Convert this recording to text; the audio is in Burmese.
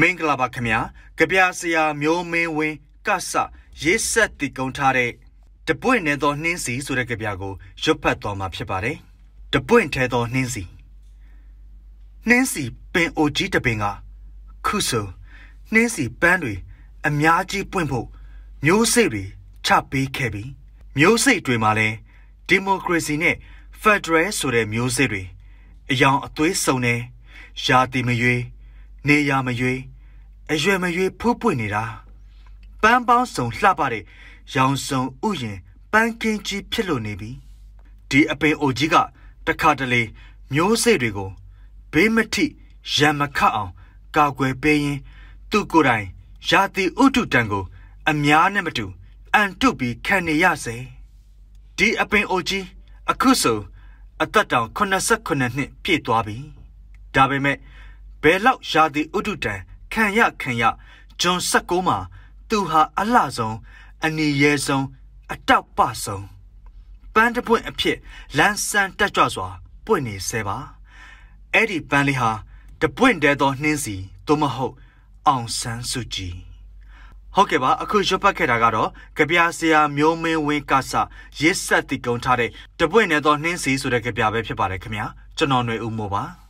မင်္ဂလာပါခင်ဗျာကြပြဆရာမျိုးမင်းဝင်းကဆရေးဆက်တည်ကုံထားတဲ့တပွင့်နေသောနှင်းစီဆိုတဲ့ကြပြကိုရွတ်ဖတ်တော်မှာဖြစ်ပါတယ်တပွင့်ထဲသောနှင်းစီနှင်းစီပင်အိုကြီးတပင်ကခုဆိုနှင်းစီပန်းတွေအများကြီးပွင့်ဖို့မျိုးစိတ်တွေချပေးခဲ့ပြီမျိုးစိတ်တွေမှာလဲဒီမိုကရေစီနဲ့ဖက်ဒရယ်ဆိုတဲ့မျိုးစိတ်တွေအယောင်အသွေးစုံနေရာတီမရွေး နေရမရွေးအရွယ်မရွေးဖူးပွင့်နေတာပန်းပေါင်းစုံလှပတဲ့ရောင်စုံဥယျင်ပန်းကင်းကြီးဖြစ်လို့နေပြီဒီအပင်အိုကြီးကတခါတလေမျိုးစိတ်တွေကိုဘေးမထိရံမခတ်အောင်ကာကွယ်ပေးရင် သူကိုယ်တိုင်ရာသီဥတုတံကို အများနဲ့မတူအန်တုပြီးခံနေရစေဒီအပင်အိုကြီးအခုဆိုအသက်တောင်89နှစ်ပြည့်သွားပြီဒါပေမဲ့ ဘယ်လောက်ရာသီဥတုတံခံရခံရဂျွန်16မှာသူဟာအလှဆုံးအနီရဲဆုံးအတောက်ပဆုံးပန်းတပွင့်အဖြစ်လန်းဆန်းတက်ကြွစွာ ပွင့်နေဆဲပါအဲ့ဒီပန်းလေးဟာတပွင့်တဲသောနှင်းစီသို့မဟုတ် အောင်ဆန်းစုကြည်ဟုတ်ကဲ့ပါအခုရွတ်ပတ်ခဲ့တာကတော့ကြပြဆရာမျိုးမင်းဝင်းကဆရစ်ဆက်တည်ကုံထားတဲ့တပွင့်နေသောနှင်းစီဆိုတဲ့ကြပြပဲဖြစ်ပါတယ်ခင်ဗျာကျွန်တော်ຫນွေဦးမို့ပါ